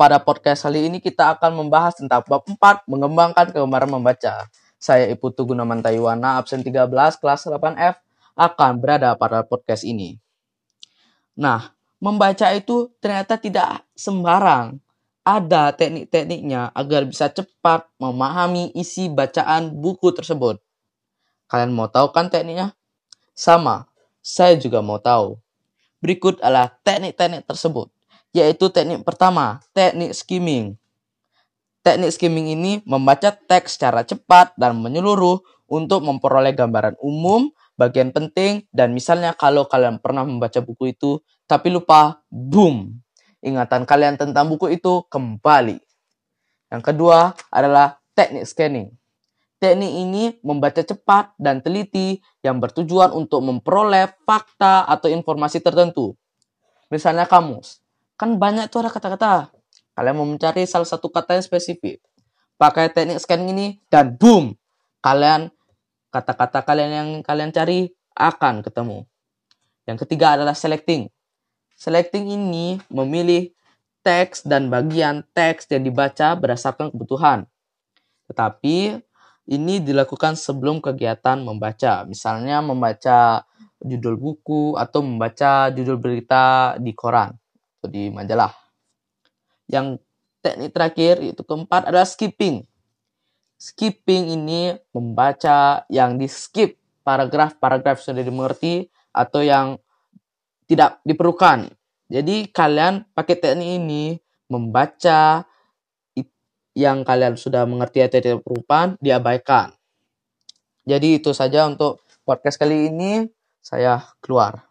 pada podcast kali ini kita akan membahas tentang bab 4 mengembangkan kegemaran membaca. Saya Iputu Gunaman Taiwana, absen 13, kelas 8F, akan berada pada podcast ini. Nah, membaca itu ternyata tidak sembarang. Ada teknik-tekniknya agar bisa cepat memahami isi bacaan buku tersebut. Kalian mau tahu kan tekniknya? Sama, saya juga mau tahu. Berikut adalah teknik-teknik tersebut, yaitu teknik pertama, teknik skimming. Teknik skimming ini membaca teks secara cepat dan menyeluruh untuk memperoleh gambaran umum, bagian penting, dan misalnya kalau kalian pernah membaca buku itu tapi lupa, boom, ingatan kalian tentang buku itu kembali. Yang kedua adalah teknik scanning. Teknik ini membaca cepat dan teliti yang bertujuan untuk memperoleh fakta atau informasi tertentu. Misalnya kamus. Kan banyak tuh ada kata-kata. Kalian mau mencari salah satu kata yang spesifik. Pakai teknik scanning ini dan boom. Kalian kata-kata kalian yang kalian cari akan ketemu. Yang ketiga adalah selecting. Selecting ini memilih teks dan bagian teks yang dibaca berdasarkan kebutuhan. Tetapi ini dilakukan sebelum kegiatan membaca, misalnya membaca judul buku atau membaca judul berita di koran atau di majalah. Yang teknik terakhir itu keempat adalah skipping. Skipping ini membaca yang di skip paragraf-paragraf sudah dimengerti atau yang tidak diperlukan. Jadi kalian pakai teknik ini membaca yang kalian sudah mengerti atau tidak perubahan diabaikan. Jadi itu saja untuk podcast kali ini. Saya keluar.